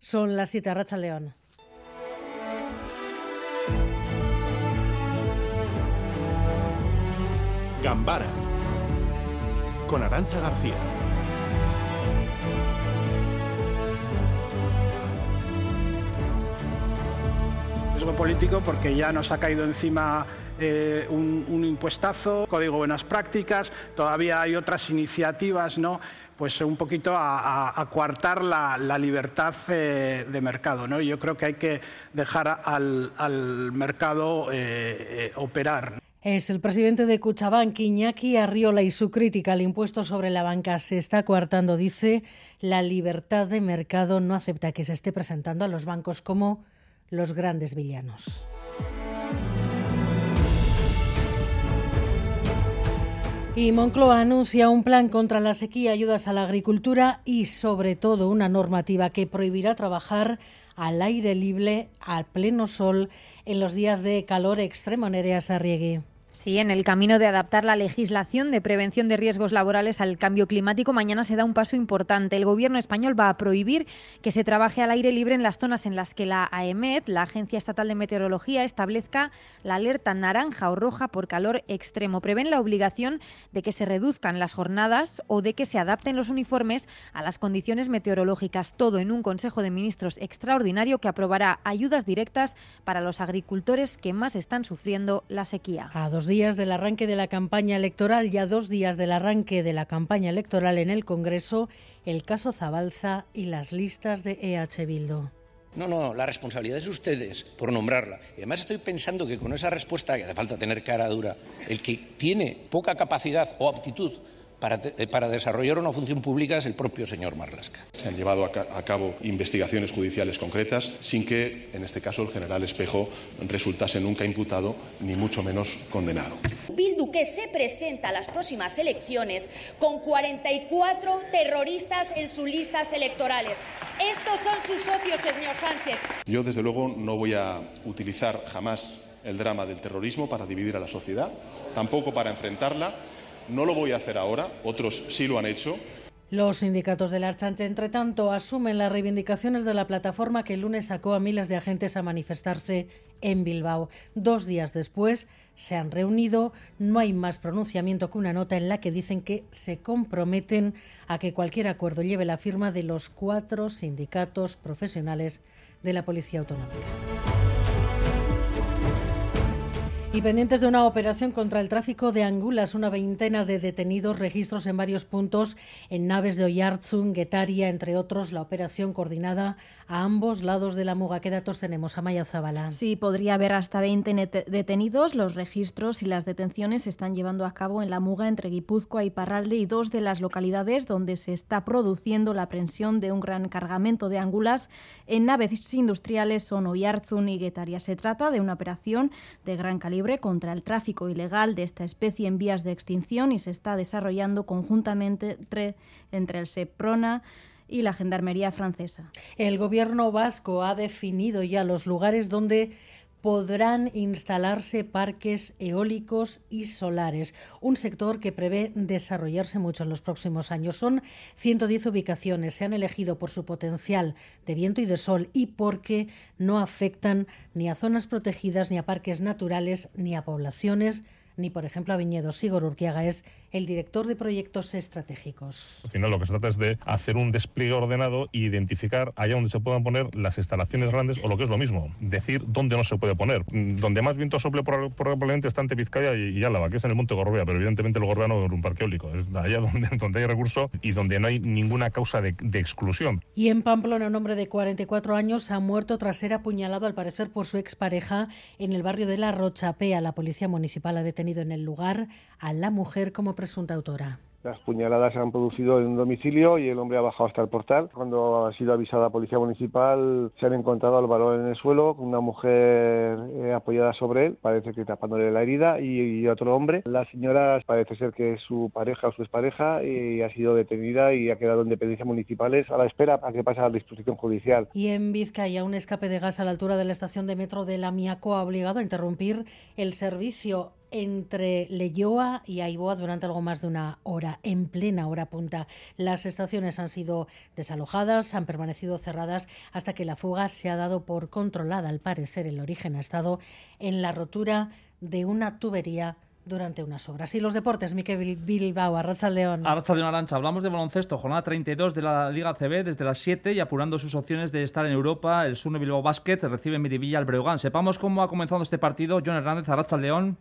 Son las 7 Racha León. Gambara con Arancha García. Riesgo político porque ya nos ha caído encima eh, un, un, impuestazo, código buenas prácticas, todavía hay otras iniciativas, ¿no? Pues un poquito a, a, a coartar la, la libertad eh, de mercado, ¿no? Yo creo que hay que dejar al, al mercado eh, operar. Es el presidente de Cuchabank, Iñaki Arriola, y su crítica al impuesto sobre la banca se está coartando. Dice, la libertad de mercado no acepta que se esté presentando a los bancos como los grandes villanos. Y Moncloa anuncia un plan contra la sequía, ayudas a la agricultura y, sobre todo, una normativa que prohibirá trabajar al aire libre, al pleno sol, en los días de calor extremo. Nerea Sarriegui. Sí, en el camino de adaptar la legislación de prevención de riesgos laborales al cambio climático, mañana se da un paso importante. El gobierno español va a prohibir que se trabaje al aire libre en las zonas en las que la AEMET, la Agencia Estatal de Meteorología, establezca la alerta naranja o roja por calor extremo. Prevén la obligación de que se reduzcan las jornadas o de que se adapten los uniformes a las condiciones meteorológicas. Todo en un Consejo de Ministros extraordinario que aprobará ayudas directas para los agricultores que más están sufriendo la sequía. Dos días del arranque de la campaña electoral, ya dos días del arranque de la campaña electoral en el Congreso, el caso Zabalza y las listas de EH Bildu. No, no, la responsabilidad es de ustedes por nombrarla. Y además estoy pensando que con esa respuesta, que hace falta tener cara dura, el que tiene poca capacidad o aptitud para, para, desarrollar una función pública es el propio señor Marlasca. Se han llevado a, ca a, cabo investigaciones judiciales concretas sin que, en este caso, el general Espejo resultase nunca imputado ni mucho menos condenado. Bildu que se presenta a las próximas elecciones con 44 terroristas en sus listas electorales. Estos son sus socios, señor Sánchez. Yo, desde luego, no voy a utilizar jamás el drama del terrorismo para dividir a la sociedad, tampoco para enfrentarla no lo voy a hacer ahora, otros sí lo han hecho. Los sindicatos de la Archanche, entre tanto, asumen las reivindicaciones de la plataforma que el lunes sacó a miles de agentes a manifestarse en Bilbao. Dos días después se han reunido, no hay más pronunciamiento que una nota en la que dicen que se comprometen a que cualquier acuerdo lleve la firma de los cuatro sindicatos profesionales de la Policía Autonómica. Y pendientes de una operación contra el tráfico de angulas, una veintena de detenidos, registros en varios puntos en naves de Oyarzun, Guetaria, entre otros, la operación coordinada a ambos lados de la Muga. ¿Qué datos tenemos, Amaya Zabala? Sí, podría haber hasta 20 detenidos. Los registros y las detenciones se están llevando a cabo en la Muga entre Guipúzcoa y Parralde y dos de las localidades donde se está produciendo la aprehensión de un gran cargamento de angulas en naves industriales son Oyarzun y Guetaria. Se trata de una operación de gran calibre contra el tráfico ilegal de esta especie en vías de extinción y se está desarrollando conjuntamente entre, entre el SEPRONA y la Gendarmería francesa. El gobierno vasco ha definido ya los lugares donde podrán instalarse parques eólicos y solares, un sector que prevé desarrollarse mucho en los próximos años. Son 110 ubicaciones, se han elegido por su potencial de viento y de sol y porque no afectan ni a zonas protegidas, ni a parques naturales, ni a poblaciones, ni, por ejemplo, a viñedos. Igor Urquiaga es el director de proyectos estratégicos. Al final lo que se trata es de hacer un despliegue ordenado e identificar allá donde se puedan poner las instalaciones grandes o lo que es lo mismo, decir dónde no se puede poner. Donde más viento sople probablemente está ante Vizcaya y, y Álava, que es en el Monte Gorbea, pero evidentemente el Gorbea no es un parque eólico, es allá donde, donde hay recurso y donde no hay ninguna causa de, de exclusión. Y en Pamplona un hombre de 44 años ha muerto tras ser apuñalado al parecer por su expareja en el barrio de La Rochapea. La policía municipal ha detenido en el lugar a la mujer como presunta autora. Las puñaladas se han producido en un domicilio y el hombre ha bajado hasta el portal. Cuando ha sido avisada la policía municipal, se han encontrado al varón en el suelo con una mujer eh, apoyada sobre él, parece que tapándole la herida, y, otro hombre. La señora parece ser que es su pareja o su expareja y ha sido detenida y ha quedado en dependencias municipales a la espera a que pase a la disposición judicial. Y en Vizcaya, un escape de gas a la altura de la estación de metro de La Miaco ha obligado a interrumpir el servicio entre Leyoa y Aiboa durante algo más de una hora, en plena hora punta. Las estaciones han sido desalojadas, han permanecido cerradas hasta que la fuga se ha dado por controlada. Al parecer, el origen ha estado en la rotura de una tubería durante unas obras. Y los deportes, Miquel Bilbao, Arracha León. Arracha León Arancha. Hablamos de baloncesto, jornada 32 de la Liga CB desde las 7 y apurando sus opciones de estar en Europa. El Surne Bilbao Basket recibe en Miribilla al Breogán. Sepamos cómo ha comenzado este partido. John Hernández, Arracha León.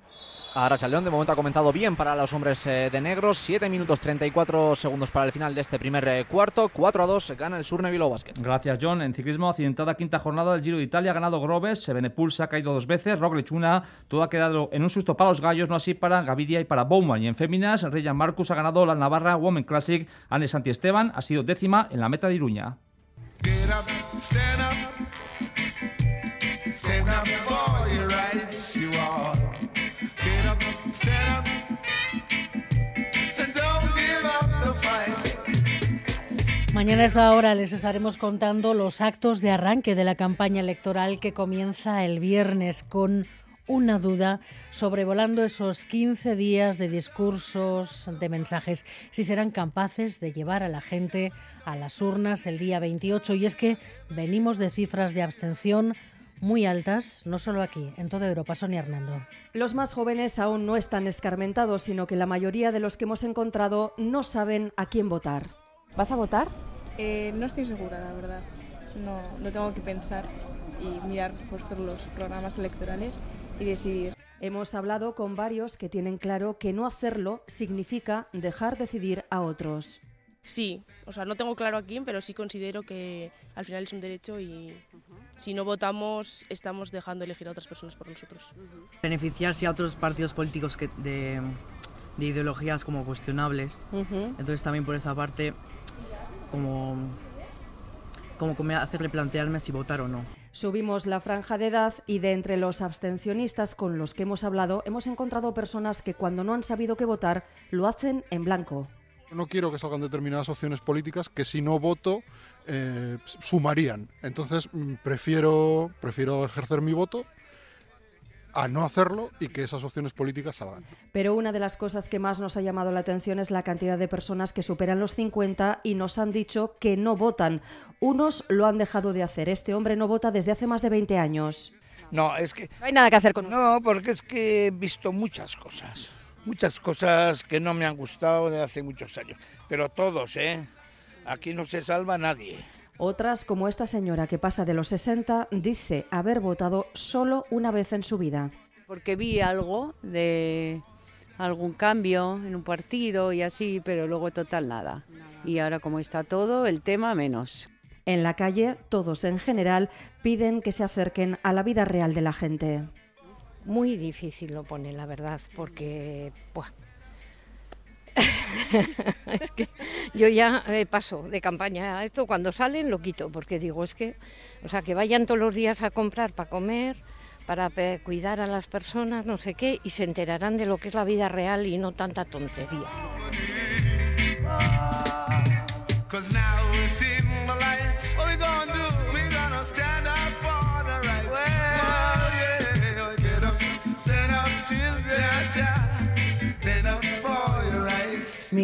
Aracha León de momento ha comenzado bien para los hombres eh, de negro. 7 minutos 34 segundos para el final de este primer eh, cuarto. 4 a 2 gana el Surne Bilbao Basket. Gracias, John. En ciclismo, accidentada quinta jornada del Giro de Italia. Ha ganado Grobes, se ha caído dos veces, Roglic una. Todo ha quedado en un susto para los gallos, no así para Gaviria y para Bowman. Y en féminas, Reyan Marcus ha ganado la Navarra Women Classic. Anne Santi Esteban ha sido décima en la meta de Iruña. Mañana a esta hora les estaremos contando los actos de arranque de la campaña electoral que comienza el viernes con una duda sobrevolando esos 15 días de discursos, de mensajes, si serán capaces de llevar a la gente a las urnas el día 28. Y es que venimos de cifras de abstención muy altas, no solo aquí, en toda Europa. Sonia Hernando. Los más jóvenes aún no están escarmentados, sino que la mayoría de los que hemos encontrado no saben a quién votar. ¿Vas a votar? Eh, no estoy segura, la verdad. No, lo tengo que pensar y mirar pues, los programas electorales y decidir. Hemos hablado con varios que tienen claro que no hacerlo significa dejar decidir a otros. Sí, o sea, no tengo claro a quién, pero sí considero que al final es un derecho y si no votamos estamos dejando elegir a otras personas por nosotros. Beneficiarse a otros partidos políticos que de, de ideologías como cuestionables. Entonces también por esa parte como, como hacerle plantearme si votar o no. Subimos la franja de edad y de entre los abstencionistas con los que hemos hablado hemos encontrado personas que cuando no han sabido qué votar lo hacen en blanco. No quiero que salgan determinadas opciones políticas que si no voto eh, sumarían. Entonces mm, prefiero, prefiero ejercer mi voto a no hacerlo y que esas opciones políticas salgan. Pero una de las cosas que más nos ha llamado la atención es la cantidad de personas que superan los 50 y nos han dicho que no votan. Unos lo han dejado de hacer. Este hombre no vota desde hace más de 20 años. No, es que... No hay nada que hacer con No, porque es que he visto muchas cosas. Muchas cosas que no me han gustado de hace muchos años. Pero todos, ¿eh? Aquí no se salva nadie. Otras, como esta señora que pasa de los 60, dice haber votado solo una vez en su vida. Porque vi algo de algún cambio en un partido y así, pero luego total nada. Y ahora como está todo, el tema menos. En la calle, todos en general piden que se acerquen a la vida real de la gente. Muy difícil lo pone, la verdad, porque es que yo ya eh, paso de campaña a esto, cuando salen lo quito, porque digo, es que, o sea, que vayan todos los días a comprar para comer, para cuidar a las personas, no sé qué, y se enterarán de lo que es la vida real y no tanta tontería.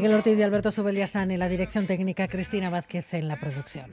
Miguel Ortiz y Alberto Subel ya están la dirección técnica, Cristina Vázquez en la producción.